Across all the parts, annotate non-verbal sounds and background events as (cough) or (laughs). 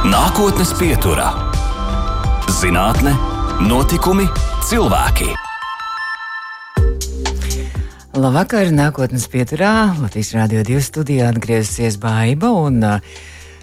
Nākotnes pieturā - zinātne, notikumi, cilvēki. Labvakar, nākotnes pieturā Latvijas Rādio 2 studijā atgriezusies Baiva un uh,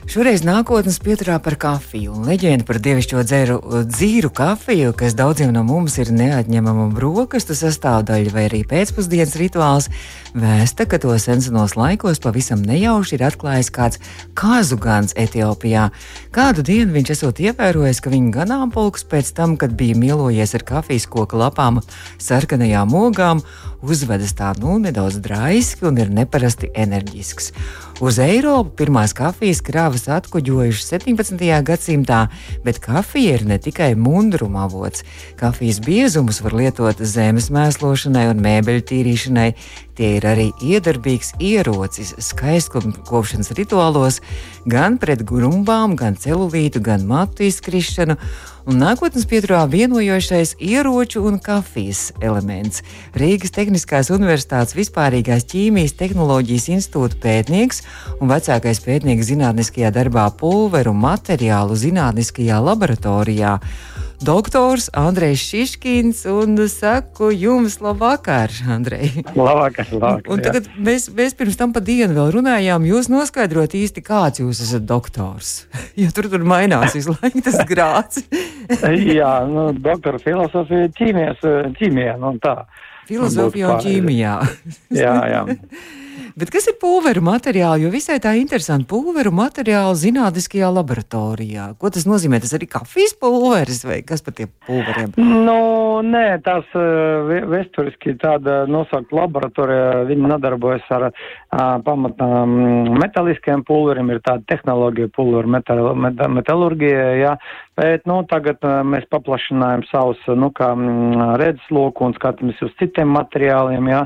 Šoreiz nākotnes pieturā par kafiju un leģenda par dievišķo dzēru, dzīru kafiju, kas daudziem no mums ir neatņemama brokastu sastāvdaļa vai arī pēcpusdienas rituāls, vēsta, ka to senos laikos pavisam nejauši ir atklājis kāds kāzugans Etiopijā. Kādu dienu viņš esot ievērojis, ka viņa ganāmpulks pēc tam, kad bija mielojies ar kafijas koka lapām, sarkanajām ogām, uzvedas tā nu nedaudz draiski un ir neparasti enerģisks. Uz Eiropu pirmās kafijas krāvas atkuģojušas 17. gadsimtā, bet kafija ir ne tikai mundruma avots. Kafijas biezumus var lietot zemes mēslošanai un mēbeļu tīrīšanai. Tie ir arī iedarbīgs ierocis skaistkopšanas rituālos, gan pret grumbām, gan celulītu, gan matu izkrišanu un nākotnes pieturā vienojošais ieroču un kafijas elements. Rīgas Tehniskās Universitātes vispārīgās ķīmijas tehnoloģijas institūta pētnieks un vecākais pētnieks zinātniskajā darbā pulveru materiālu zinātniskajā laboratorijā. Doktors Andrejs Šiškins un saku jums labvakar, Andrej. Labvakar, labvakar. Un tagad mēs, mēs pirms tam pa dienu vēl runājām, jūs noskaidrot īsti, kāds jūs esat doktors. (laughs) jo tur tur mainās visu laiku tas grāts. (laughs) Jā, nu, doktora filozofija ķīmijas, ķīmijā, nu tā. Filozofija un ķīmijā. jā, jā. (laughs) Bet kas ir pulveru materiāli? Jo visai tā interesanti. Pulveru materiāli zinātniskajā laboratorijā. Ko tas nozīmē? Tas arī kafijas pulveris vai kas par tiem pulveriem? Nu, nē, tās uh, vēsturiski tāda nosaukt laboratorija. Viņi nodarbojas ar uh, pamatā um, metāliskiem pulveriem. Ir tāda tehnoloģija pulveru metal, metal, metalurgija, jā. Bet, nu, tagad uh, mēs paplašinājam savus, nu, kā redzesloku un skatāmies uz citiem materiāliem, jā.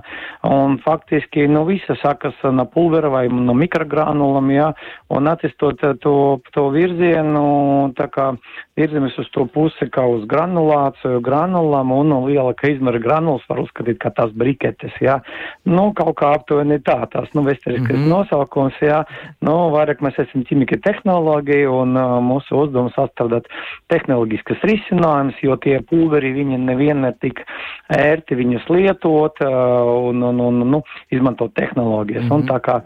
Un faktiski, nu, visa saka, sākas no pulvera vai no mikrogranulām, jā, un attīstot to, to virzienu, tā kā virzamies uz to pusi kā uz granulāciju, granulām, un no lielāka izmēra granulas var uzskatīt kā tās briketes, jā. Nu, kaut kā aptuveni tā, tās, nu, vēsturiskais mm -hmm. nosaukums, jā. Nu, vairāk mēs esam ķimika tehnoloģija, un uh, mūsu uzdevums atstrādāt tehnoloģiskas risinājumus, jo tie pulveri, viņi nevienmēr tik ērti viņus lietot, uh, un, un, un, nu, izmantot tehnoloģiju tehnoloģijas. Mm -hmm. Un tā kā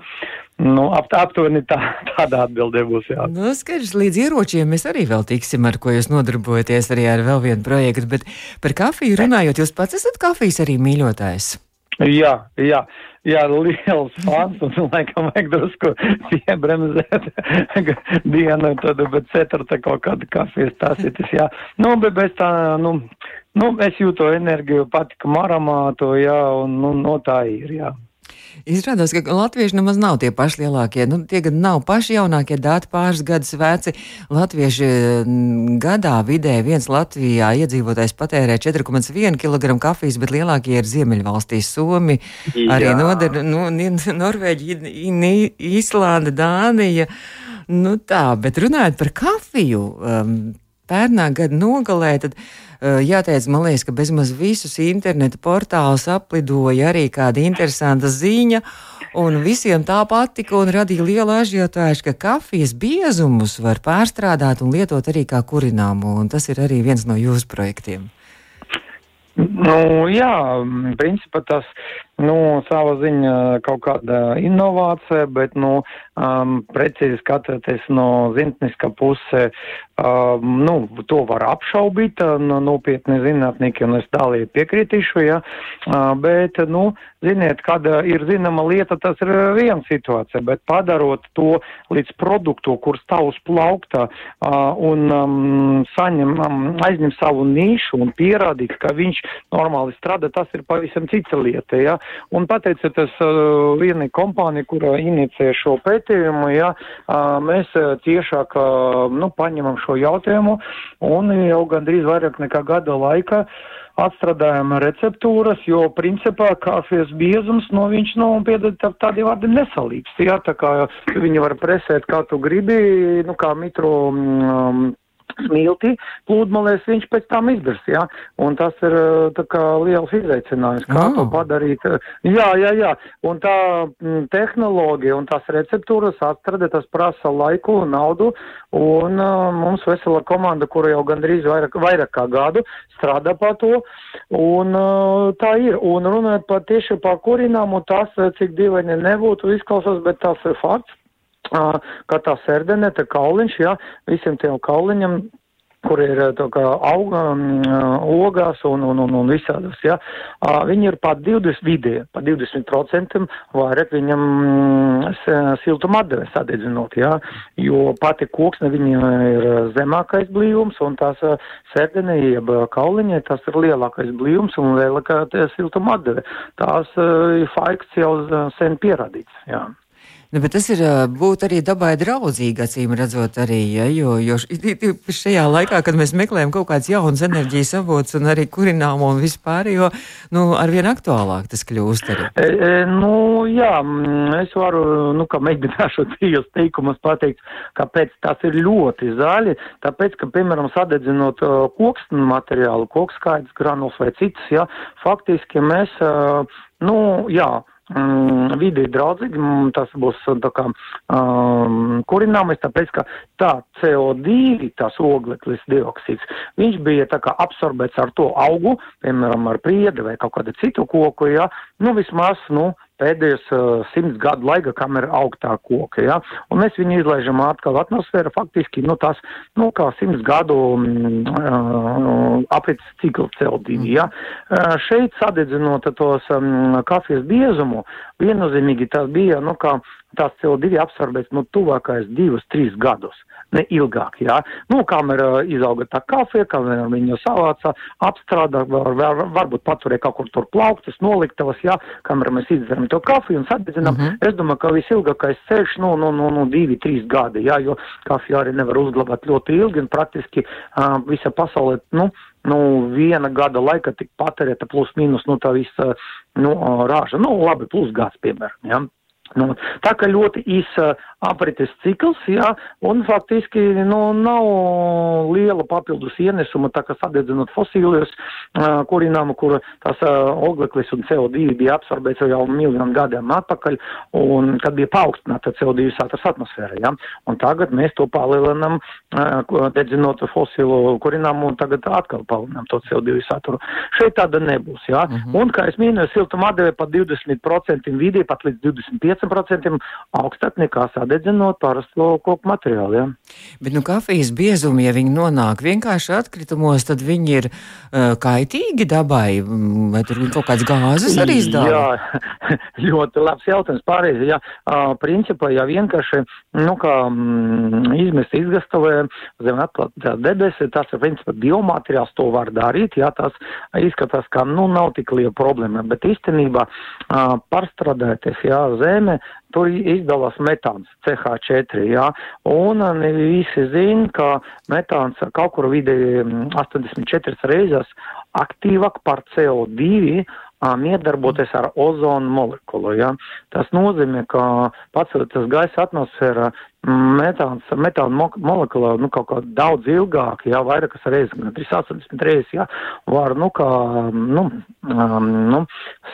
Nu, ap, aptuveni tā, tāda atbildē būs. Jā. Nu, skaidrs, līdz ieročiem mēs arī vēl tiksim, ar ko jūs nodarbojaties arī ar vēl vienu projektu. Bet par kafiju runājot, jūs pats esat kafijas arī mīļotājs. Jā, jā, jā, liels fans un, laikam, vajag drusku piebremzēt (laughs) dienu, tad, bet ceturta kaut kāda kafijas tas ir tas, jā. Nu, bet bez tā, nu, nu, es jūtu enerģiju, patika aromātu, jā, un, nu, no tā ir, jā. Izrādās, ka latvieši nemaz nav tie paši lielākie. Nu, tie gan nav paši jaunākie dati, pāris gadus veci. Latvieši mm, gadā vidē viens Latvijā iedzīvotājs patērē 4,1 kg kafijas, bet lielākie ir Ziemeļvalstīs - Somi, Jā. arī Noder, nu, Norvēģija, Īslanda, Dānija. Nu tā, bet runājot par kafiju, um, pērnā gada nogalē, tad uh, jāteic, man liekas, ka bezmaz visus interneta portālus aplidoja arī kāda interesanta ziņa. Un visiem tā patika un radīja lielu ažiotāžu, ka kafijas biezumus var pārstrādāt un lietot arī kā kurināmo. Tas ir arī viens no jūsu projektiem. Nu, jā, principā tas nu, sava ziņa kaut kāda inovācija, bet, nu, um, precīzi skatoties no zinātniskā puse, um, nu, to var apšaubīt, no nopietni zinātnieki, un es tālīgi piekritīšu, ja, uh, bet, nu, ziniet, kad ir zināma lieta, tas ir viena situācija, bet padarot to līdz produktu, kur stāv uz plaukta uh, un um, saņem, um, aizņem savu nišu un pierādīt, ka viņš normāli strādā, tas ir pavisam cita lieta, ja, un pateicoties uh, vienai kompānijai, kura inicē šo pētījumu, ja, uh, mēs tiešāk, uh, nu, paņemam šo jautājumu un jau gandrīz vairāk nekā gada laika atstrādājam receptūras, jo principā kafijas biezums, no viņš, nu, piedod tā, tādiem vārdiem nesalīgs. Jā, tā kā viņi var presēt, kā tu gribi, nu, kā mitro. Um, smilti plūdmalēs, viņš pēc tam izbers, jā. Un tas ir tā kā liels izaicinājums, kā oh. to padarīt. Jā, jā, jā. Un tā m, tehnoloģija un tās receptūras atstrade, tas prasa laiku un naudu. Un uh, mums vesela komanda, kura jau gandrīz vairāk, vairāk kā gadu strādā pa to. Un uh, tā ir. Un runājot par tieši par kurinām un tas, cik dīvaini nebūtu izklausās, bet tas ir fakts kā tā sērdene, tā kauliņš, jā, visiem tiem kauliņam kur ir kā auga, ogās un, un, un, un visādas, ja, viņi ir pat 20 vidē, pa 20% vairāk viņam siltuma atdeve sadedzinot, ja, jo pati koksne viņam ir zemākais blīvums un tās sērdene, jeb kauliņai, tas ir lielākais blīvums un lielākā siltuma atdeve. Tās uh, fakts jau sen pierādīts, jā. Nu, tas ir būt arī dabai draudzīga, acīm redzot, arī. Ja, jo, jo šajā laikā, kad mēs meklējam kaut kādas jaunas enerģijas avots un arī kurināmo un vispār, jo nu, arvien aktuālāk tas kļūst. Arī. E, e, nu, jā, es varu, nu, kā mēģināšu (laughs) dzīves teikumus pateikt, kāpēc tas ir ļoti zaļi. Tāpēc, ka, piemēram, sadedzinot koksnu materiālu, kokskaidrs, granuls vai citus, jā, faktiski mēs, nu, jā, mm, vidē draudzīgi, mm, tas būs tā kā um, kurināmais, tāpēc, ka tā CO2, tās ogleklis dioksīds, viņš bija tā kā absorbēts ar to augu, piemēram, ar priedi vai kaut kādu citu koku, ja, nu vismaz, nu, pēdējos uh, simts gadu laika, kam ir augtā koka, ja, un mēs viņu izlaižam atkal atmosfēra, faktiski, nu, tās, nu, kā simts gadu mm, uh, aprits ciklu CO2, ja. Uh, šeit sadedzinot tos um, kafijas biezumu, viennozīmīgi tas bija, nu, kā tās CO2 absorbēts, nu, tuvākais divus, trīs gadus ne ilgāk, jā. Nu, kamēr uh, izauga tā kafija, kamēr viņu savāca, apstrādā, var, var, varbūt paturēja kaut kur tur plauktas, noliktavas, jā, kamēr mēs izdzeram to kafiju un sadedzinām. Mm -hmm. Es domāju, ka visilgākais ceļš, nu, nu, nu, nu, divi, trīs gadi, jā, jo kafiju arī nevar uzglabāt ļoti ilgi un praktiski uh, visa pasaulē, nu, nu, viena gada laika tik patērēta plus mīnus, nu, tā visa, nu, rāža, nu, labi, plus gads, piemēram, jā. Nu, tā kā ļoti īsa aprites cikls, jā, un faktiski nu, nav liela papildus ienesuma, tā kā sadedzinot fosīlijus, kurināmu, kur tās ogleklis un CO2 bija absorbēts jau miljonu gadiem atpakaļ, un kad bija paaugstināta CO2 saturs atmosfērā, jā. Un tagad mēs to palielinam, dedzinot fosīlu kurināmu, un tagad atkal palielinam to CO2 saturu. Šeit tāda nebūs, jā. Mm -hmm. Un, kā es minēju, siltuma atdeve pat 20% vidē, pat līdz 25% augstāk nekā sadedzinot sadedzinot parasto koku materiālu. Ja. Bet nu, kafijas biezumi, ja viņi nonāk vienkārši atkritumos, tad viņi ir uh, kaitīgi dabai, mm, vai tur kaut kādas gāzes arī izdala? Jā, (laughs) ļoti labs jautājums. Pārreiz, jā, uh, principā, ja vienkārši, nu, kā mm, izmest izgastavē zem atklātās debesis, tas ir, principā, biomateriāls, to var darīt, jā, tas izskatās, ka, nu, nav tik liela problēma, bet īstenībā uh, pārstrādāties, jā, zeme, tur izdalās metāns CH4, jā, un ne visi zina, ka metāns kaut kur vidēji 84 mm, reizes aktīvāk par CO2 iedarboties ar ozonu molekulu. Ja? Tas nozīmē, ka paceļoties gaisa atmosfērā, metāns, metāna mo molekula, nu, kaut kā daudz ilgāk, jā, vairākas reizes, gan 380 reizes, jā, var, nu, kā, nu, um, nu,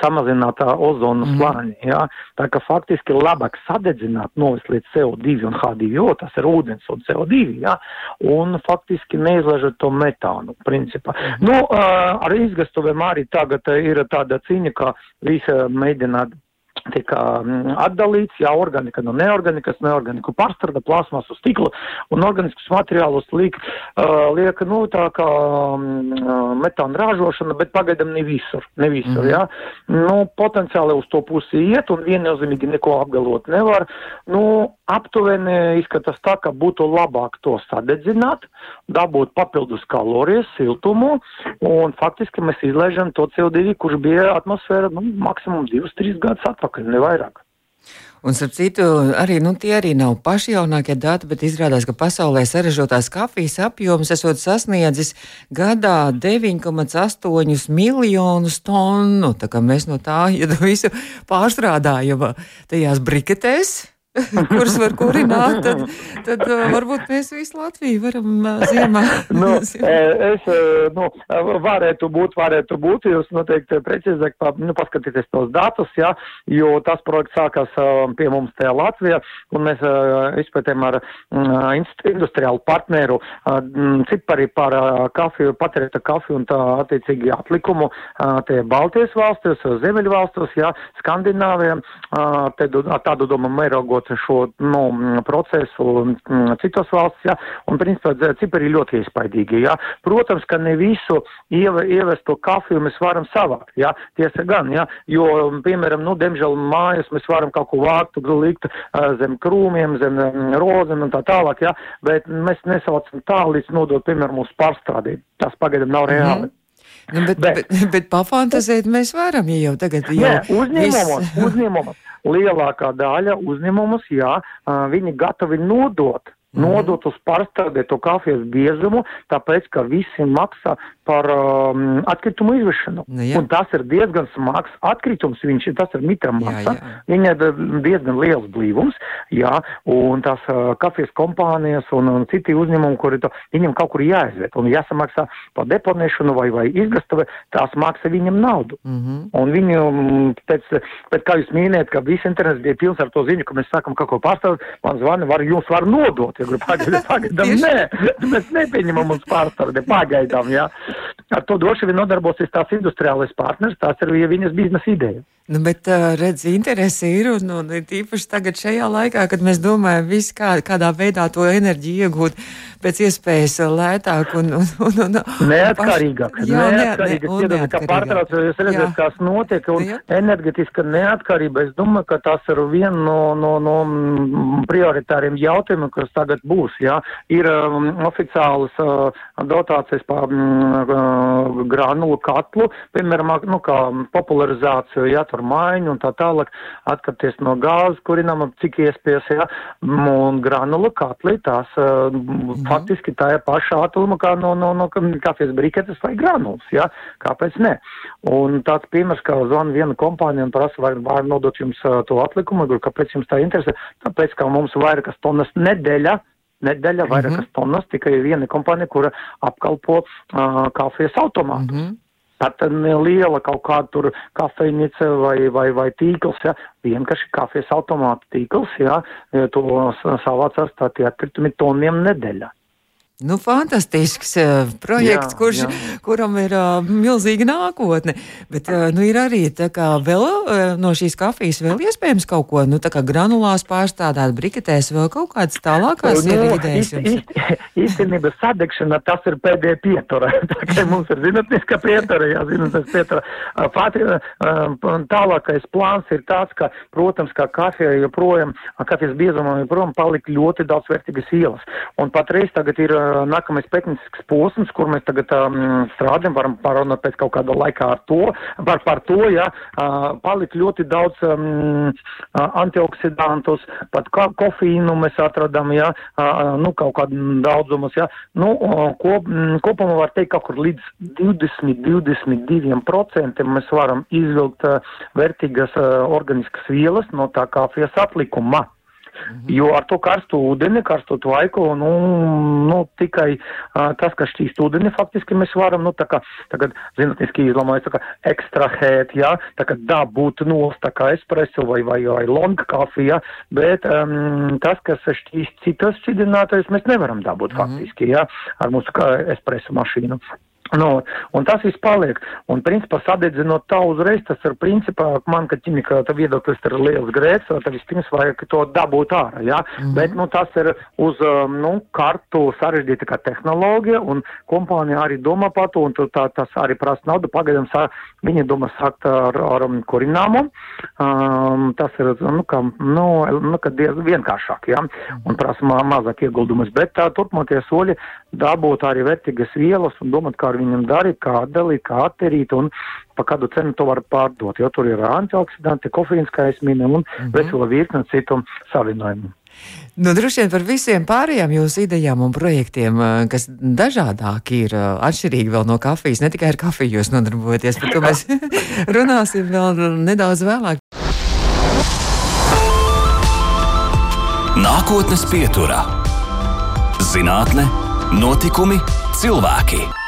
samazināt tā ozonu mm. slāņi, jā. Tā ka faktiski labāk sadedzināt, novest līdz CO2 un H2O, tas ir ūdens un CO2, jā, un faktiski neizlaižot to metānu, principā. Mm. Nu, ar izgastuvēm arī tagad ir tāda cīņa, ka visi mēģināt tika mm, atdalīts, jā, organika no neorganikas, neorganiku pārstrāda, plasmas uz stikla un organiskus materiālus liek, uh, liek, nu, tā kā um, metāna ražošana, bet pagaidam ne visur, ne visur, mm -hmm. jā. Nu, potenciāli uz to pusi iet un viennozīmīgi neko apgalvot nevar. Nu, aptuveni izskatās tā, ka būtu labāk to sadedzināt, dabūt papildus kalorijas, siltumu, un faktiski mēs izlaižam to CO2, kurš bija atmosfēra, nu, maksimum 2-3 gadus atpakaļ atpakaļ, ne vairāk. Un, starp citu, arī nu, tie arī nav paši jaunākie dati, bet izrādās, ka pasaulē saražotās kafijas apjoms esot sasniedzis gadā 9,8 miljonus tonu. Tā kā mēs no tā ja (laughs) visu pārstrādājam tajās briketēs, (laughs) kurus var kurināt, tad, tad varbūt mēs visu Latviju varam ziemā. (laughs) nu, (laughs) es, nu, varētu būt, varētu būt, jūs noteikti precīzāk pa, nu, paskatīties tos datus, jā, jo tas projekts sākās pie mums tajā Latvijā, un mēs izpētējam ar industriālu partneru cipari par kafiju, patērēta kafiju un tā attiecīgi atlikumu tie Baltijas valstis, Ziemeļu valstis, jā, Skandināvijā, tādu domu mērogot vērot šo nu, procesu citos valsts, ja, un principā cipari ir ļoti iespaidīgi, ja. Protams, ka ne visu ieve, ievesto kafiju mēs varam savākt, ja, tiesa gan, ja, jo, piemēram, nu, diemžēl mājas mēs varam kaut ko vākt, likt zem krūmiem, zem um, rozēm un tā tālāk, ja, bet mēs nesaucam tā līdz nodot, piemēram, mūsu pārstrādī. Tas pagaidām nav reāli. Mm -hmm. Nu, bet, bet, bet, bet pafantazēt mēs varam, ja jau tagad jau. Nē, uzņēmumos, vis... uzņēmumos lielākā daļa uzņēmumus, jā, viņi gatavi nodot. Nodot uz pārstrādēto kafijas biezumu, tāpēc, ka visi maksā par um, atkritumu izvešanu. Nu, jā. un tas ir diezgan smags atkritums, viņš tas ir mitra masa, viņa ir diezgan liels blīvums, jā, un tās uh, kafijas kompānijas un, un citi uzņēmumi, kuri to, viņam kaut kur jāizved, un jāsamaksā par deponēšanu vai, vai izgastave, tās maksā viņam naudu. Mm -hmm. Un viņi, pēc, pēc kā jūs mīnējat, ka viss internets bija pilns ar to ziņu, ka mēs sākam kaut ko pārstāvēt, man zvana, var, jūs var nodot ja gribu pagaidām, pagaidām nē, mēs nepieņemam uz pārstrādi, pagaidām, jā. Ar to droši vien nodarbosies tās industriālais partners, tās ir viņas biznesa ideja. Nu, bet, redz, interesi ir, un, un tīpaši tagad šajā laikā, kad mēs domājam, visi kā, kādā veidā to enerģiju iegūt pēc iespējas lētāk un, un, un, un neatkarīgāk. Jā, neatkarīgāk. Un neatkarīgāk. Kā pārtrauc, jūs redzat, kas notiek, un jā. energetiska neatkarība, es domāju, ka tas ir viena no, no, no prioritāriem jautājumiem, kas tagad būs, jā. Ir um, oficiālas uh, dotācijas par um, granulu katlu, piemēram, nu, kā popularizāciju, jā, tur maiņu un tā tālāk, atkapties no gāzes, kurinam cik iespējas, ja, un granula katli, tās uh, mm. faktiski tā ir paša ātruma kā no, no, no kafijas briketes vai granulas, ja, kāpēc ne? Un tāds piemērs, kā zvana viena kompānija un prasa, vai var nodot jums uh, to atlikumu, kāpēc jums tā interesē, tāpēc, ka mums vairākas tonnas nedēļa nedēļa, vairākas mm -hmm. tonnas, tikai viena kompānija, kura apkalpo uh, kafijas automātus. Mm -hmm. Tad liela kaut kāda tur kafejnīca vai, vai, vai tīkls, ja, vienkārši kafijas automāta tīkls, ja, to savācās tā tie atkritumi toniem nedēļā. Nu, fantastisks uh, projekts, jā, kurš, jā. kuram ir uh, milzīga nākotne. Bet uh, nu, ir arī vēl, uh, no šīs kafijas vēl iespējams kaut ko nu, granulās pārstādāt, briketēs, vēl kaut kādas tālākās nu, idejas. Īstenībā sadegšana tas ir pēdējā pietura. (laughs) Tā mums ir zinātniska pietura, jā, zinātniska pietura. Uh, Pati, uh, tālākais plāns ir tāds, ka, protams, ka kafija joprojām, kafijas biezumam joprojām palika ļoti daudz vērtīgas ielas. Un patreiz tagad ir nākamais pētniecisks posms, kur mēs tagad um, strādājam, varam parunāt pēc kaut kāda laika ar to, par, par to, ja, uh, palikt ļoti daudz um, antioksidantus, pat kofīnu mēs atradam, ja, uh, nu, kaut kādu daudzumus, ja, nu, kop, kopumā var teikt, kaut kur līdz 20-22% mēs varam izvilkt uh, vērtīgas uh, organiskas vielas no tā kāfijas atlikuma. Mhm. Jo ar to karstu ūdeni, karstu tvaiku, nu, nu tikai uh, tas, kas šķīst ūdeni, faktiski mēs varam, nu, tā kā, tagad zinātniski izlamājas, tā kā ekstrahēt, jā, tā kā dabūt nos, tā kā espresso vai, vai, vai long kafija, bet um, tas, kas šķīst citas šķidrinātājus, mēs nevaram dabūt -hmm. faktiski, jā, ar mūsu espresso mašīnu. Nu, un tas viss paliek. Un, principā, sadedzinot tā uzreiz, tas ir, principā, man, ka ķimika tā viedoklis ir liels grēks, tad vispirms vajag to dabūt ārā, jā. Mm -hmm. Bet, nu, tas ir uz, um, nu, kartu sarežģīta kā tehnoloģija, un kompānija arī domā par to, un tā, tas arī prasa naudu. Pagaidām sā, viņi domā sākt ar, ar um, kurināmu. Um, tas ir, nu, kā, nu, nu kā diez vienkāršāk, jā, un prasa ma mazāk ieguldumus. Bet tā turpmākie soļi dabūt arī vērtīgas vielas un domāt, kā ar viņam darīt, kā atdalīt, kā atterīt un pa kādu cenu to var pārdot, jo tur ir antioksidanti, kofīns, kā es minēju, un mm -hmm. vesela virkne citu savinojumu. Nu, droši vien par visiem pārējām jūsu idejām un projektiem, eh, kas dažādāki ir eh, atšķirīgi vēl no kafijas. Ne tikai ar kafiju jūs nodarbojaties, par to mēs (laughs) runāsim vēl nedaudz vēlāk. Nākotnes pieturā - zinātne, notikumi, cilvēki.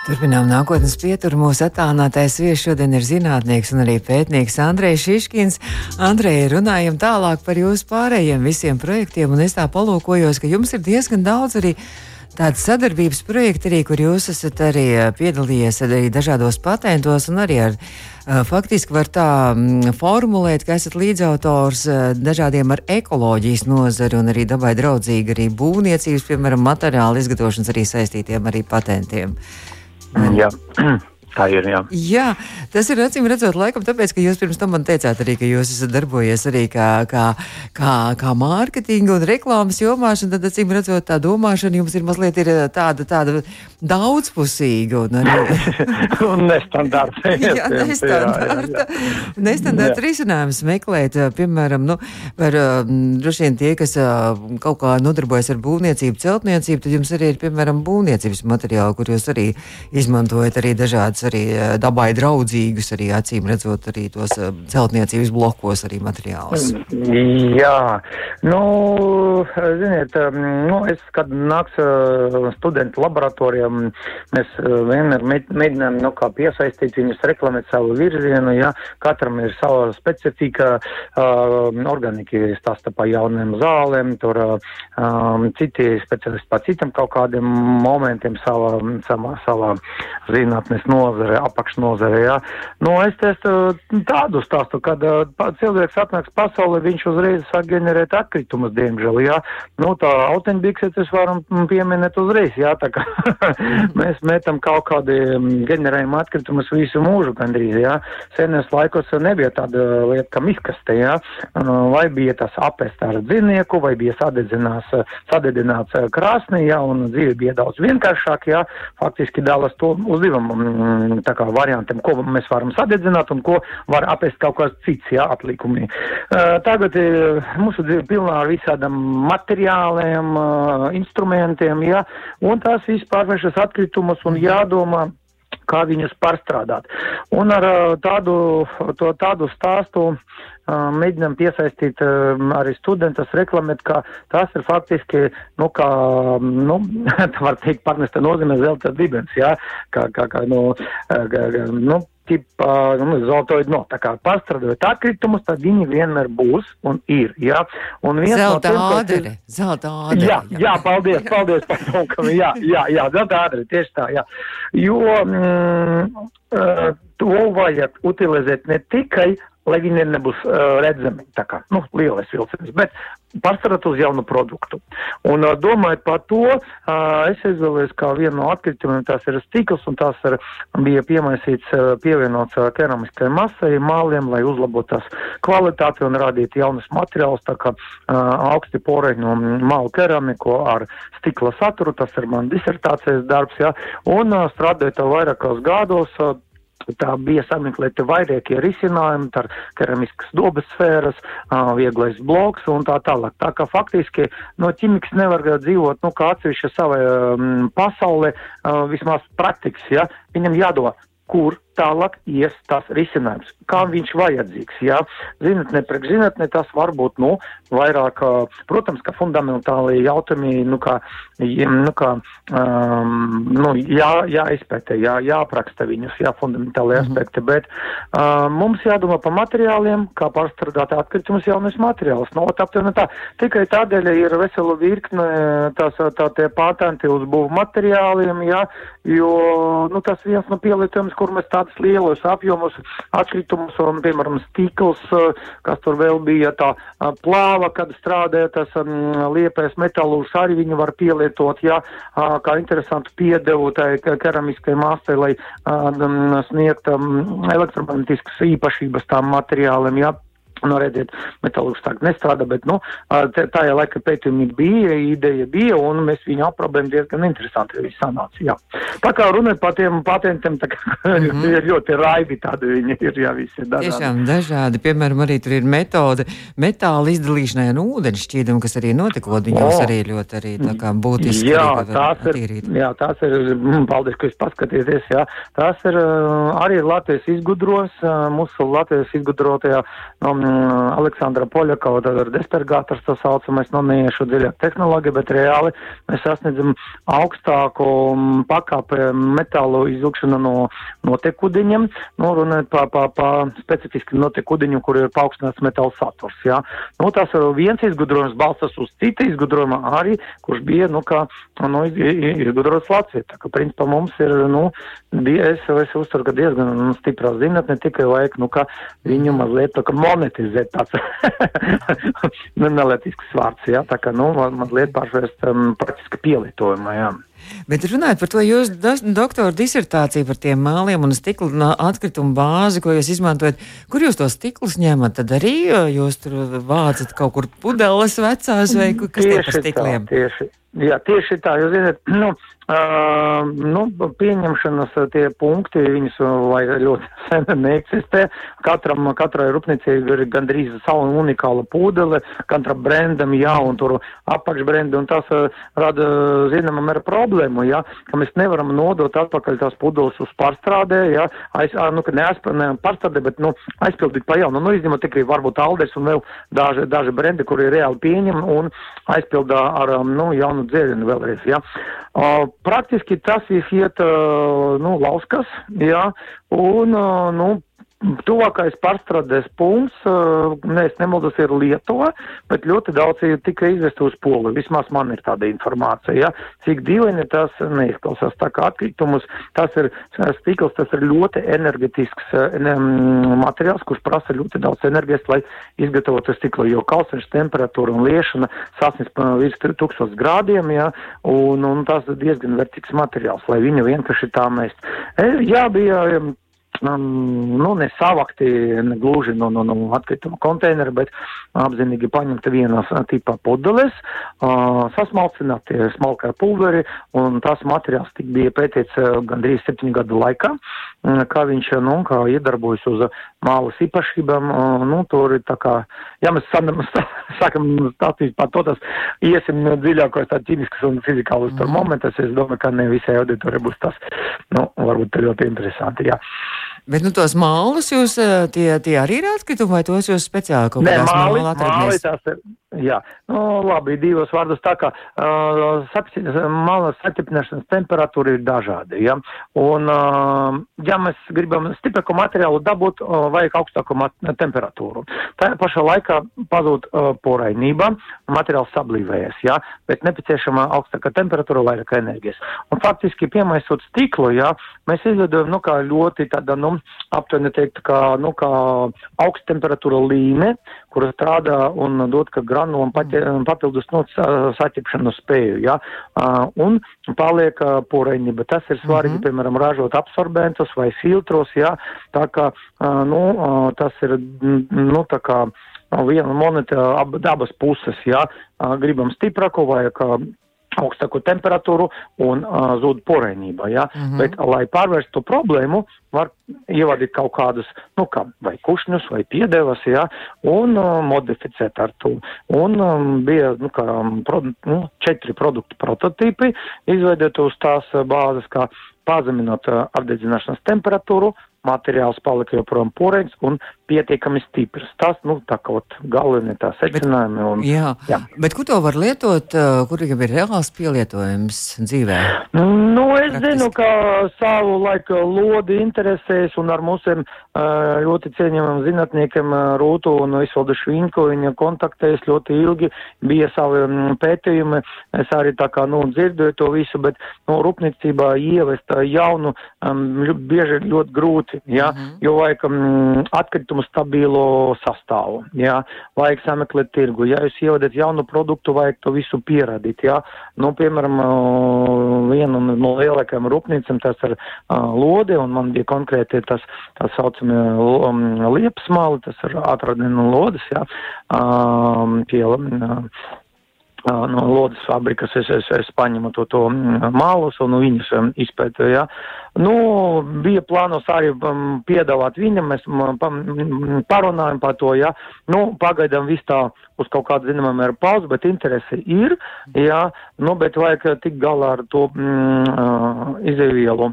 Turpinām nākotnes pieturu. Mūsu attālinātais viesis šodien ir zinātnieks un arī pētnieks Andrejs Šiškins. Andrej, runājam tālāk par jūsu pārējiem visiem projektiem, un es tā palūkojos, ka jums ir diezgan daudz arī tāda sadarbības projekta, arī, kur jūs esat arī piedalījies arī dažādos patentos un arī ar. Faktiski var tā formulēt, ka esat līdzautors dažādiem ar ekoloģijas nozari un arī dabai draudzīgi arī būvniecības, piemēram, materiālu izgatavošanas arī saistītiem arī patentiem. Jā. (clears throat) Tā ir. Jā. jā, tas ir acīm redzot, laikam, tāpēc, ka jūs pirms tam man teicāt, arī, ka jūs esat darbojies arī kā, kā, kā, kā mārketinga un reklāmas jomā. Tad, acīm redzot, tā domāšana jums ir mazliet ir tāda, tāda daudzpusīga un arī (laughs) un nestandarta. (laughs) jā, nestandarta. Nestandarta risinājums meklēt, piemēram, nu, var, droši vien tie, kas kaut kā nodarbojas ar būvniecību, celtniecību, tad jums arī ir, piemēram, būvniecības materiāli, kur jūs arī izmantojat arī dažādas tāds arī eh, dabai draudzīgus, arī acīm redzot, arī tos eh, celtniecības blokos arī materiālus. Jā, nu, ziniet, nu, es, kad nāks eh, studentu laboratorijām, mēs vienmēr mēģinām, nu, kā piesaistīt viņus, reklamēt savu virzienu, jā, katram ir sava specifika, organiki stāsta pa jauniem zālēm, tur um, citi speciālisti pa citam kaut kādiem momentiem savā, savā, savā zinātnes no nozare, apakšnozare. Ja. Nu, es testu tādu stāstu, kad uh, cilvēks atnāks pasaulē, viņš uzreiz sāk generēt atkritumus, diemžēl. Ja. Nu, tā autenbiksetes varam pieminēt uzreiz, jā, tā kā (laughs) mēs metam kaut kādi generējam atkritumus visu mūžu gandrīz, jā. Senes laikos nebija tāda lieta, kā miskaste, jā. Vai bija tas apēst ar dzīvnieku, vai bija sadedzināts, sadedzināts krāsnī, jā, un dzīve bija daudz vienkāršāk, jā. Faktiski dalas to uz divām Mm, tā kā variantiem, ko mēs varam sadedzināt un ko var apēst kaut kāds cits, jā, atlikumi. Uh, tagad uh, mūsu dzīve pilnā ar visādam materiāliem, uh, instrumentiem, jā, un tās viss pārvēršas atkritumus un jādomā kā viņus pārstrādāt. Un ar tādu, to, tādu stāstu mēģinām piesaistīt arī studentus, reklamēt, ka tas ir faktiski, nu, kā, nu, (laughs) tā var teikt, pārnesta nozīmē zelta dibens, jā, kā, kā, kā, nu, nu, tipa, nu, zeltoid, no, tā kā pārstrādājot atkritumus, tad viņi vienmēr būs un ir, jā. Un viens zelta no ādere, ir... zelta ādere. Jā, jā, jā, paldies, paldies par to, ka, jā, jā, jā, zelta ādere, tieši tā, jā. Jo, mm, uh, to vajag utilizēt ne tikai lai viņi nebūs uh, redzami, tā kā, nu, lielais vilciens, bet pārstrādāt uz jaunu produktu. Un uh, domājot par to, uh, es izvēlējos kā vienu no atkritumiem, tās ir stikls, un tās ir, bija piemaisīts, uh, pievienots uh, keramiskai masai, māliem, lai uzlabotu tās kvalitāti un radītu jaunus materiālus, tā kā uh, augsti poreņu mālu keramiku ar stikla saturu, tas ir man disertācijas darbs, jā, un uh, strādājot vairākos gados, uh, Tā bija sameklēta vairākie risinājumi, tā keramiskas dobas sfēras, vieglais bloks un tā tālāk. Tā kā faktiski no ķimikas nevar dzīvot, nu, kā atsevišķa savai um, pasaulē, uh, vismaz praktikas, ja, viņam jādomā, kur tālāk ies tas risinājums, kā viņš vajadzīgs. Jā. Zinātnē, priekš zinātnē tas var būt, nu, vairāk, protams, ka fundamentāli jautājumi, nu, kā, nu, kā, um, nu, jā, jāizpētē, jā, jāapraksta viņus, jā, fundamentāli -hmm. aspekti, bet um, mums jādomā par materiāliem, kā pārstrādāt atkritumus jaunus materiālus. Nu, aptuveni tā, tikai tādēļ ir vesela virkne tās, tā tie patenti uz būvu materiāliem, jā, jo, nu, tas viens no pielietojums, kur mēs tādu tādus lielos apjomus atkritumus, un, piemēram, stikls, eh, kas tur vēl bija tā eh, plāva, kad strādāja tas um, liepais metalūrs, arī viņu var pielietot, jā, kā interesantu piedevu tai keramiskai masai, lai um, sniegt um, elektromagnetiskas īpašības tām materiāliem, jā. Nu, redziet, metālurgs tagad nestrādā, bet, nu, tajā laika pētījumi bija, ideja bija, un mēs viņu aprobējam diezgan interesanti arī sanāca, jā. Tā kā runāt par tiem patentiem, tā kā (laughs) mm -hmm. ir ļoti raibi tādi viņi ir, jā, visi dažādi. Tiešām dažādi, piemēram, arī tur ir metode metāla izdalīšanai un ūdens šķīdam, kas arī notekot, viņos oh. arī ļoti arī tā kā būtiski. Jā, tās ir, jā, tās ir, mm, paldies, ka jūs paskatieties, jā, tās ir arī Latvijas izgudros, mūsu Latvijas izgudrotajā, um, mm, Aleksandra Poļakova, tad ir despergātors, tā saucamais, nu, neiešu dziļāk tehnoloģija, bet reāli mēs sasniedzam augstāku mm, pakāpi metālu izvilkšanu no notiekudiņiem, nu, runājot pa, pa, pa specifiski notiekudiņu, kur ir paaugstināts metāla saturs, jā. Nu, tas ir viens izgudrojums balstas uz cita izgudrojuma arī, kurš bija, nu, kā, nu, izgudrots Latvijā. Tā kā, principā, mums ir, nu, es, es uzturu, ka diezgan nu, stiprā zinātne, tikai vajag, nu, ka viņu mazliet tā kā monetizēt tāds (laughs) nelietisks vārds, jā, tā kā, nu, mazliet pārvērst um, praktiski pielietojumā, jā. Bet runājot par to jūsu doktora disertāciju par tiem māliem un stikla atkritumu bāzi, ko jūs izmantojat, kur jūs tos stiklus ņemat? Tad arī jūs tur vācat kaut kur pudeles vecās vai kas tie par stikliem? Tā, tieši, Jā, tieši tā, jūs zināt, nu, uh, nu, pieņemšanas tie punkti, viņas vai ļoti (laughs) sen neeksistē. Katram, katrai rūpnīcai ir gandrīz savu unikāla pūdele, katram brendam, jā, un tur apakšbrendi, un tas uh, rada, zināmam, ir problēmu, jā, ka mēs nevaram nodot atpakaļ tās pūdeles uz pārstrādē, jā, aiz, nu, ka neaiz, ne pārstrādē, bet, nu, aizpildīt pa jaunu, nu, izņemot tikai varbūt alders un vēl daži, daži brendi, kuri reāli pieņem un aizpildā ar, nu, jaunu dzērienu vēlreiz. Ja. Uh, praktiski tas iet uh, nu, lauskas, ja, un uh, nu, Tuvākais pārstrādes punkts, ne, es nemaldos, ir Lietuva, bet ļoti daudz ir tikai izvest uz Poliju. Vismaz man ir tāda informācija, ja? cik dīvaini tas neizklausās. Tā kā atkritumus, tas ir stikls, tas ir ļoti energetisks ne, materiāls, kurš prasa ļoti daudz enerģijas, lai izgatavotu stiklu, jo kalceņš temperatūra un liešana sasniedz virs 1000 grādiem, ja? un, un tas diezgan vērtīgs materiāls, lai viņu vienkārši tā mēst. E, jā, bija nu, ne savakti ne gluži no, no, no atkrituma konteinera, bet apzinīgi paņemta vienas tipā pudeles, sasmalcinātie smalkā pulveri, un tas materiāls tik bija pētīts gandrīz septiņu gadu laikā, kā viņš, nu, kā iedarbojas uz mālas īpašībām, nu, tur ir tā kā, ja mēs sākam, (laughs) sākam stāstīt par to, tas iesim dziļākos tā ķīmiskas un fizikālus tur mhm. momentus, es domāju, ka ne visai auditorijai būs tas, nu, varbūt ļoti interesanti, jā. Bet nu, tos mālus jūs tie, tie arī ir atkritumi, vai tos jūs speciāli kaut māli tās ir, jā, nu labi, divos vārdos tā kā uh, malas saķepināšanas temperatūra ir dažāda, ja, un uh, ja mēs gribam stiprāku materiālu dabūt, uh, vajag augstāku temperatūru. Tā pašā laikā pazūd uh, porainība, materiāls sablīvējas, ja, bet nepieciešama augstāka temperatūra, vairāk enerģijas. Un faktiski piemaisot stiklu, ja, mēs izveidojam, nu, ļoti tāda, nu, aptuveni teikt, kā, nu, kā augsta temperatūra līme, kura strādā un dod, ka granulam papildus no nu, saķipšanu spēju, ja, un paliek poreņība. Tas ir svarīgi, mm -hmm. piemēram, ražot absorbentus vai filtros, ja, tā kā, nu, tas ir, nu, tā kā, viena monēta ab, abas puses, ja, gribam stiprāku vai kā augstāku temperatūru un uh, zūd porēnība, ja? Mm -hmm. Bet, lai pārvērstu to problēmu, var ievadīt kaut kādus, nu, kā vai kušņus vai piedevas, ja? Un uh, modificēt ar to. Un um, bija, nu, kā, pro, nu, četri produktu prototīpi, izveidot uz tās bāzes, kā pazeminot uh, apdedzināšanas temperatūru, materiāls palika joprojām porēns un pietiekami stiprs. Tas, nu, tā kaut galvenie tā secinājumi. Un, jā, jā, bet kur to var lietot, uh, kur jau ir reāls pielietojums dzīvē? Nu, es Praktiski. zinu, ka savu laiku lodi interesēs un ar mūsiem uh, ļoti cieņamam zinātniekiem uh, Rūtu un Isvaldu Švīnku viņa kontaktējas ļoti ilgi, bija savi mm, pētījumi, es arī tā kā, nu, dzirdēju to visu, bet, nu, rūpniecībā ievest jaunu, um, bieži ļoti grūti grūti, ja, mm -hmm. jo vajag um, atkritumu stabilo sastāvu, ja, vajag sameklēt tirgu. Ja jūs ievadat jaunu produktu, vajag to visu pierādīt, ja. Nu, piemēram, viena no lielākajām rūpnīcām tas ir lode, un man bija konkrēti tas, tā saucamie liepsmali, tas ir atradni no lodes, um, pie, no lodas fabrikas es, es, es paņemu to, to mālus un viņus um, izpētīju. Ja. Nu, bija plānos arī um, piedāvāt viņam, mēs um, parunājam par to, ja. Nu, pagaidām viss tā uz kaut kādu zināmā mēra pauzi, bet interesi ir, ja. Nu, bet vajag tikt galā ar to mm, izēvielu.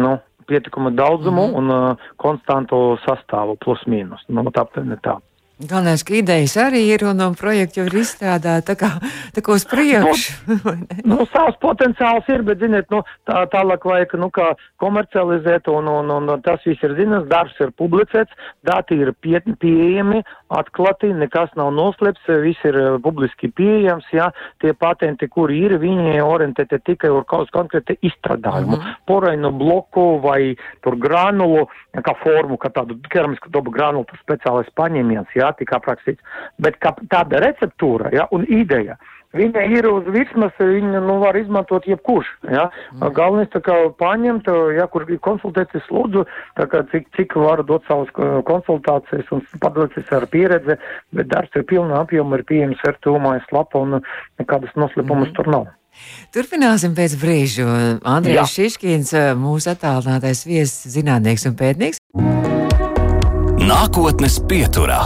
Nu, pietikumu daudzumu mm -hmm. un uh, konstantu sastāvu plus mīnus. Nu, tā, tā. Galvenais, ka idejas arī ir un, un projekti jau ir izstrādāti tā kā, tā kā uz priekšu. nu, nu, savs potenciāls ir, bet, ziniet, nu, tā, tālāk vajag, nu, kā komercializēt un, un, un, un tas viss ir zināms, darbs ir publicēts, dati ir pie, pieejami, atklāti, nekas nav noslēpts, viss ir uh, publiski pieejams, jā, tie patenti, kuri ir, viņi orientēti tikai uz kaut konkrēti izstrādājumu, mm -hmm. porainu bloku vai tur granulu, kā formu, kā tādu keramisku dobu granulu, tas speciālais paņēmiens, jā, jā, tika aprakstīts, bet kā tāda receptūra, jā, un ideja. Viņa ir uz virsmas, viņu nu, var izmantot jebkurš. Ja? Mm. Galvenais tā kā paņemt, ja kur konsultēties lūdzu, tā cik, cik var dot savas konsultācijas un padoties ar pieredzi, bet darbs ir pilna apjoma, ir pieejams ar tūmājas lapu un nekādas noslēpumus mm. tur nav. Turpināsim pēc brīža. Andrejs Šiškins, mūsu attālinātais viesis, zinātnieks un pētnieks. Nākotnes pieturā.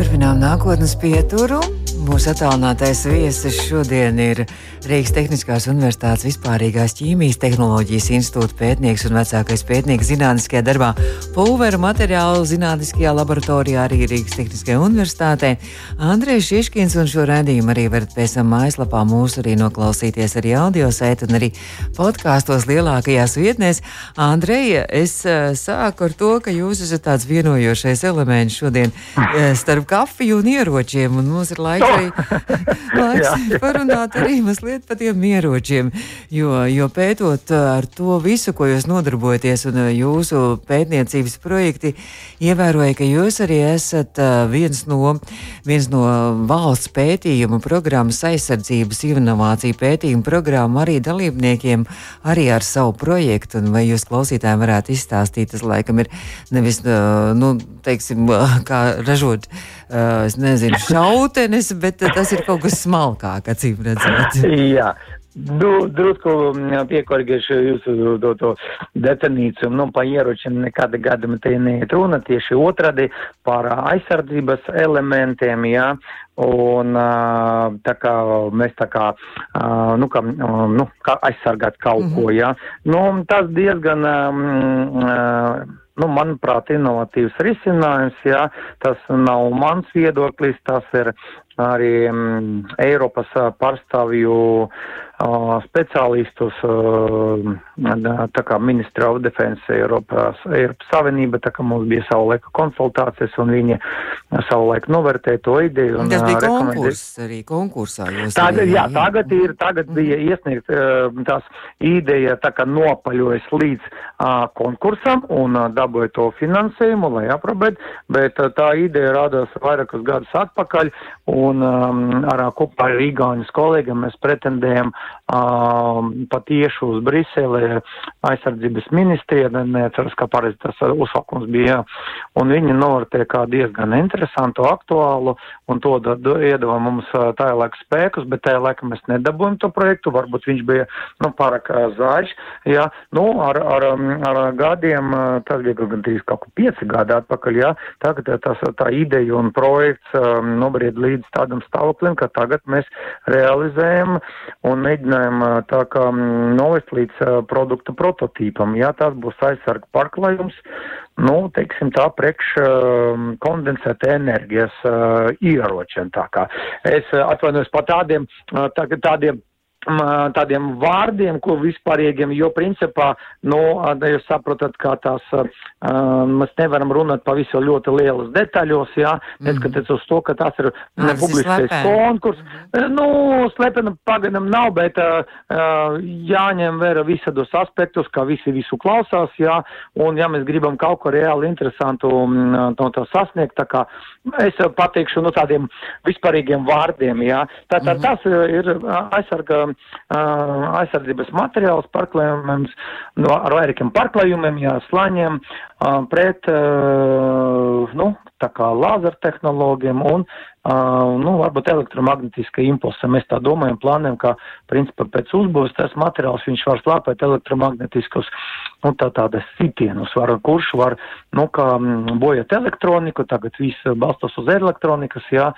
Turpinām nākotnes pieturu. Mūsu attālinātais viesis šodien ir Rīgas Tehniskās Universitātes vispārīgās ķīmijas tehnoloģijas institūta pētnieks un vecākais pētnieks zinātniskajā darbā Pulveru materiālu zinātniskajā laboratorijā arī Rīgas Tehniskajā Universitātē. Andrejs Šiškins un šo redzējumu arī varat pēc tam mājaslapā mūsu arī noklausīties arī audio sēt un arī podkāstos lielākajās vietnēs. Andreja, es uh, sāku ar to, ka jūs esat tāds vienojošais elements šodien uh, starp kafiju un ieročiem, un mums ir laiks arī (laughs) (laughs) laiks parunāt arī mazliet par tiem ieročiem. Jo, jo pētot uh, ar to visu, ko jūs nodarbojaties, un uh, jūsu pētniecības projekti, ievēroja, ka jūs arī esat uh, viens no, viens no valsts pētījuma programmas aizsardzības inovāciju pētījuma programmu arī dalībniekiem, arī ar savu projektu. Un vai jūs klausītājiem varētu izstāstīt, tas laikam ir nevis, nu, teiksim, (laughs) kā ražot, es nezinu, šautenes, bet tas ir kaut kas smalkāk, acīm redzot. Jā. Du, drusku mm, piekorģēšu jūsu to, to definīciju. Nu, pa ieročiem nekāda gadījuma te neiet runa, tieši otrādi par aizsardzības elementiem, jā. Un tā kā mēs tā kā, nu, kā, nu, kā aizsargāt kaut mm -hmm. ko, jā. Nu, tas diezgan. Um, nu, manuprāt, inovatīvs risinājums. Jā. Tas nav mans viedoklis, tas ir arī mm, Eiropas pārstāvju uh, speciālistus, tā kā Ministra of Defense Eiropas, Eiropas Savienība, tā kā mums bija savu laiku konsultācijas un viņi savu laiku novērtēja to ideju. Un, Tas bija konkurss arī konkursā. Tagad, jā, tagad ir, tagad bija iesniegt tās ideja tā kā nopaļojas līdz uh, konkursam un uh, dabūja to finansējumu, lai aprobēt, bet uh, tā ideja rādās vairākus gadus atpakaļ un um, ar kopā ar Igauņas kolēģiem mēs pretendējam um, patieši uz Briseli aizsardzības ministrija, neatceros, kā pareizi tas uzsākums bija, un viņi novērtē kā diezgan interesantu, aktuālu, un to iedeva mums tajā laika spēkus, bet tajā laikā mēs nedabūjam to projektu, varbūt viņš bija, nu, pārāk zāļš, jā, nu, ar, ar, ar gadiem, tas bija gan trīs kaut kā pieci gadi atpakaļ, jā, tagad tas, tā ideja un projekts um, nobried līdz tādam stāvoklim, ka tagad mēs realizējam un mēģinājam tā kā novest līdz produktu prototīpam. Jā, tas būs aizsarga parklājums, nu, teiksim tā, priekš kondensēta enerģijas ieročiem. Tā kā es atvainojos par tādiem, tā, tādiem tādiem vārdiem, ko vispārīgiem, jo principā, nu, jūs saprotat, kā tās, mēs nevaram runāt pa visu ļoti lielas detaļos, jā, mm. neskatoties uz to, ka tas ir ne publiskais konkurs. Mm. Nu, slepena paganam nav, bet uh, jāņem vērā visados aspektus, kā visi visu klausās, jā, un ja mēs gribam kaut ko reāli interesantu no tā sasniegt, tā kā es pateikšu, nu, tādiem vispārīgiem vārdiem, jā, tātad mm. tas ir aizsarga aizsardzības materiāls pārklājumiem, no, ar vairākiem pārklājumiem, jā, slaņiem, uh, pret, uh, nu, tā kā lāzertehnoloģiem un, uh, nu, varbūt elektromagnetiska impulsa. Mēs tā domājam, plānojam, ka, principā, pēc uzbūves tas materiāls viņš var slāpēt elektromagnetiskus, nu, tā tādas sitienus, var, kurš var, nu, kā bojat elektroniku, tagad viss balstos uz elektronikas, jā,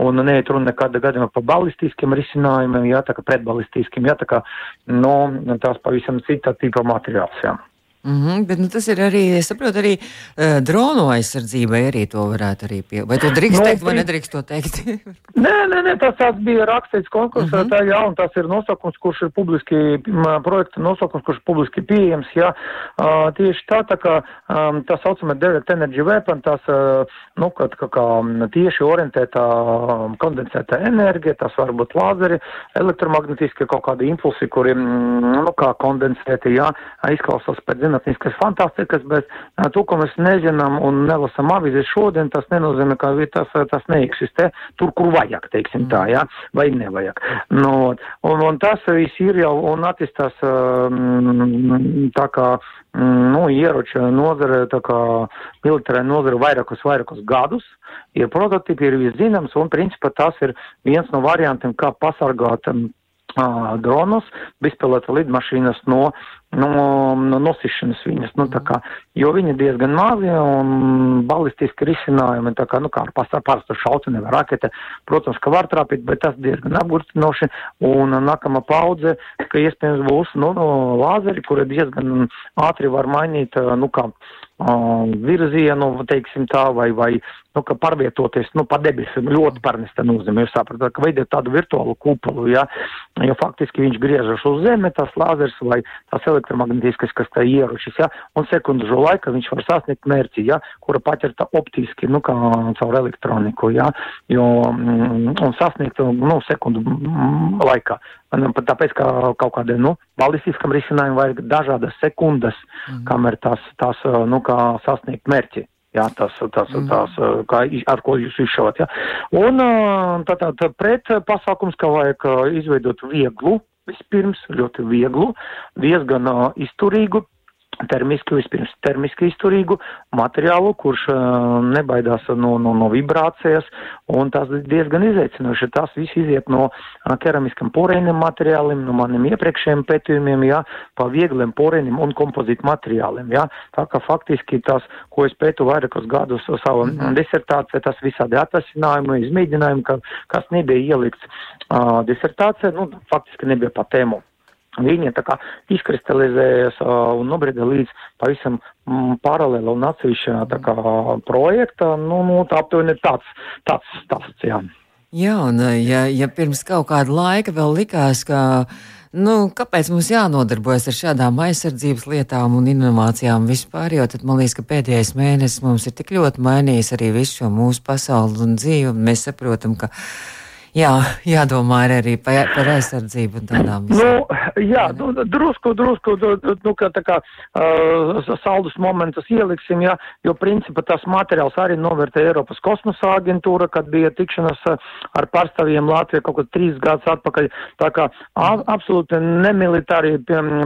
un neiet runa nekāda gadījumā par balistiskiem risinājumiem, jā, tā kā pretbalistiskiem, jā, tā kā, nu, tās pavisam cita tipa materiāls, jā. Mm -hmm, bet nu, tas ir arī, es saprotu, arī uh, dronu aizsardzībai arī to varētu arī pie. Vai to drīkst no, teikt, vai nedrīkst to teikt? (laughs) nē, nē, nē, tas tāds bija rakstīts konkursā, mm -hmm. tā jā, un tas ir nosaukums, kurš ir publiski, projekta nosaukums, kurš ir publiski pieejams, jā. Uh, tieši tā, tā kā um, tā saucamā direct energy weapon, tas, uh, nu, kad, kā, kā tieši orientētā um, kondensētā enerģija, tas var būt lāzeri, elektromagnetiskie kaut kādi impulsi, kuri, nu, kā kondensēti, jā, izklausās pēc zinātniskas fantastikas, bet to, ko mēs nezinām un nelasam avīzes šodien, tas nenozīmē, ka tas, tas neeksistē tur, kur vajag, teiksim tā, jā, vai nevajag. Nu, un, un tas viss ir jau un attīstās tā kā, nu, ieroča nozare, tā kā militārā nozare vairākus, vairākus gadus. Ir prototipi, ir viss zināms, un principā tas ir viens no variantiem, kā pasargāt dronus, bezpilota lidmašīnas no, no, no nosišanas viņas, nu, kā, jo viņi ir diezgan mazi un balistiski risinājumi, tā kā, nu, kā ar parastu šauceni vai rakete, protams, ka var trāpīt, bet tas diezgan apgurstinoši, un nākamā paudze, ka iespējams būs, nu, no lāzeri, kuri diezgan ātri var mainīt, nu, kā, virzienu, teiksim tā, vai, vai nu, pārvietoties nu, pa debesīm ļoti parnesta nozīmē. Jūs saprotat, ka veidot tādu virtuālu kupolu, ja, jo faktiski viņš griežas uz zemi, tas lāzers vai tās elektromagnētiskas, kas tā ieročis, ja, un sekundžu laika viņš var sasniegt mērķi, ja, kura paķerta optiski, nu, kā caur elektroniku, ja, jo, mm, un sasniegt, nu, sekundu mm, laikā. Tāpēc, ka kaut kādiem, nu, balistiskam risinājumam vajag dažādas sekundes, mm. kamēr tās, tās, nu, kā sasniegt mērķi. Jā, tas, tas, mm. tās, kā, ar ko jūs izšaut, jā. Un tātad pret pasākums, ka vajag izveidot vieglu, vispirms ļoti vieglu, diezgan izturīgu termiski, vispirms termiski izturīgu materiālu, kurš uh, nebaidās no, no, no vibrācijas, un tas diezgan izaicinoši. Tas viss iziet no uh, keramiskam porēniem materiāliem, no maniem iepriekšējiem pētījumiem, jā, pa viegliem porēniem un kompozītu materiāliem, jā. Tā kā faktiski tas, ko es pētu vairākus gadus savu mm disertāciju, tas visādi atvasinājumi, izmēģinājumi, ka, kas nebija ielikts uh, disertācijā, nu, faktiski nebija pa tēmu Viņa tā kā izkristalizējas un nobrida līdz pavisam mm, paralēla un atsevišķā tā kā projekta, nu, nu tā aptuveni tāds, tāds stāsts, jā. Jā, un ja, ja pirms kaut kāda laika vēl likās, ka, nu, kāpēc mums jānodarbojas ar šādām aizsardzības lietām un inovācijām vispār, jo tad man liekas, ka pēdējais mēnesis mums ir tik ļoti mainījis arī visu šo mūsu pasauli un dzīvi, un mēs saprotam, ka jā, jādomā arī par, par aizsardzību un tādām lietām. Nu, jā, nu, drusku, drusku, nu, kā tā kā uh, saldus momentus ieliksim, jā, jo principā tas materiāls arī novērtē Eiropas kosmosa aģentūra, kad bija tikšanas ar pārstāvjiem Latvijā kaut kad trīs gadus atpakaļ. Tā kā a, absolūti nemilitārie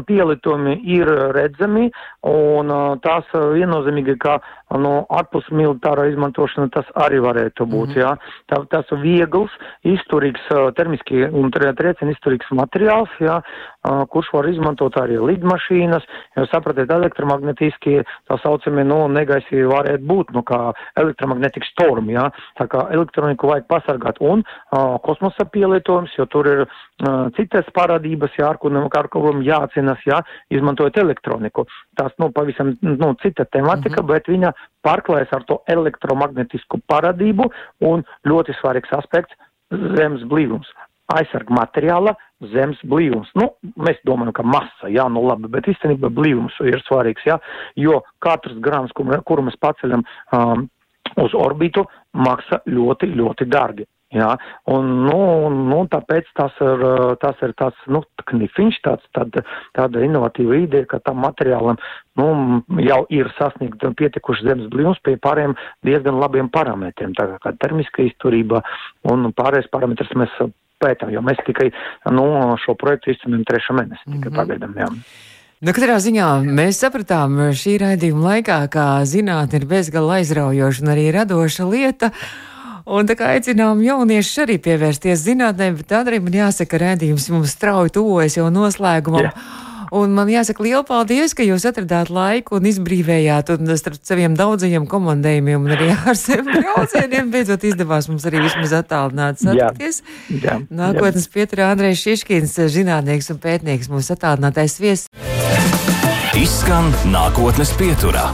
pielietojumi ir redzami, un uh, tās viennozīmīgi, ka no ārpus militārā izmantošana tas arī varētu būt, mm -hmm. jā. Tā, tas viegls, izturīgs, termiski un triecieni izturīgs materiāls, jā, kurš var izmantot arī lidmašīnas, jo sapratiet, elektromagnetiski tā saucamie, nu, negaisi varētu būt, nu, kā elektromagnetikas storm, jā, tā kā elektroniku vajag pasargāt un uh, kosmosa pielietojums, jo tur ir uh, citas parādības, jā, ar kurām, ar kurām jācinas, jā, izmantojot elektroniku. Tās, nu, pavisam, nu, cita tematika, mm -hmm. bet viņa pārklājas ar to elektromagnetisku parādību un ļoti svarīgs aspekts zemes blīvums. Aizsarga materiāla zemes blīvums. Nu, mēs domājam, ka masa, jā, nu labi, bet īstenībā blīvums ir svarīgs, jā, jo katrs kuru, kuru mēs paceļam um, uz orbitu, maksa ļoti, ļoti dārgi. Jā, un, nu, nu, tāpēc tas ir, tas ir tāds, nu, knifiņš, tāds, tāda, tāda inovatīva ideja, ka tam materiālam, nu, jau ir sasniegt pietikuši zemes blīvums pie pārējiem diezgan labiem parametriem, tā kā termiska izturība un pārējais parametrs mēs pētām, jo mēs tikai, nu, šo projektu izcimam trešā mēnesi, tikai mm -hmm. pagaidām, jā. Nu, katrā ziņā mēs sapratām šī raidījuma laikā, ka zinātne ir bezgala aizraujoša un arī radoša lieta. Un tā kā aicinām jauniešus arī pievērsties zinātnē, bet tad arī man jāsaka, redzījums mums strauji tuvojas jau noslēgumam. Yeah. Un man jāsaka liela paldies, ka jūs atradāt laiku un izbrīvējāt un starp saviem daudzajiem komandējumiem un arī ar sevi (laughs) braucieniem beidzot izdevās mums arī vismaz attālināt satikties. Jā, jā, Nākotnes Pietra Andrejs Šiškins, zinātnieks un pētnieks, mūsu attālinātais viesis. izskan nākotnes pieturā.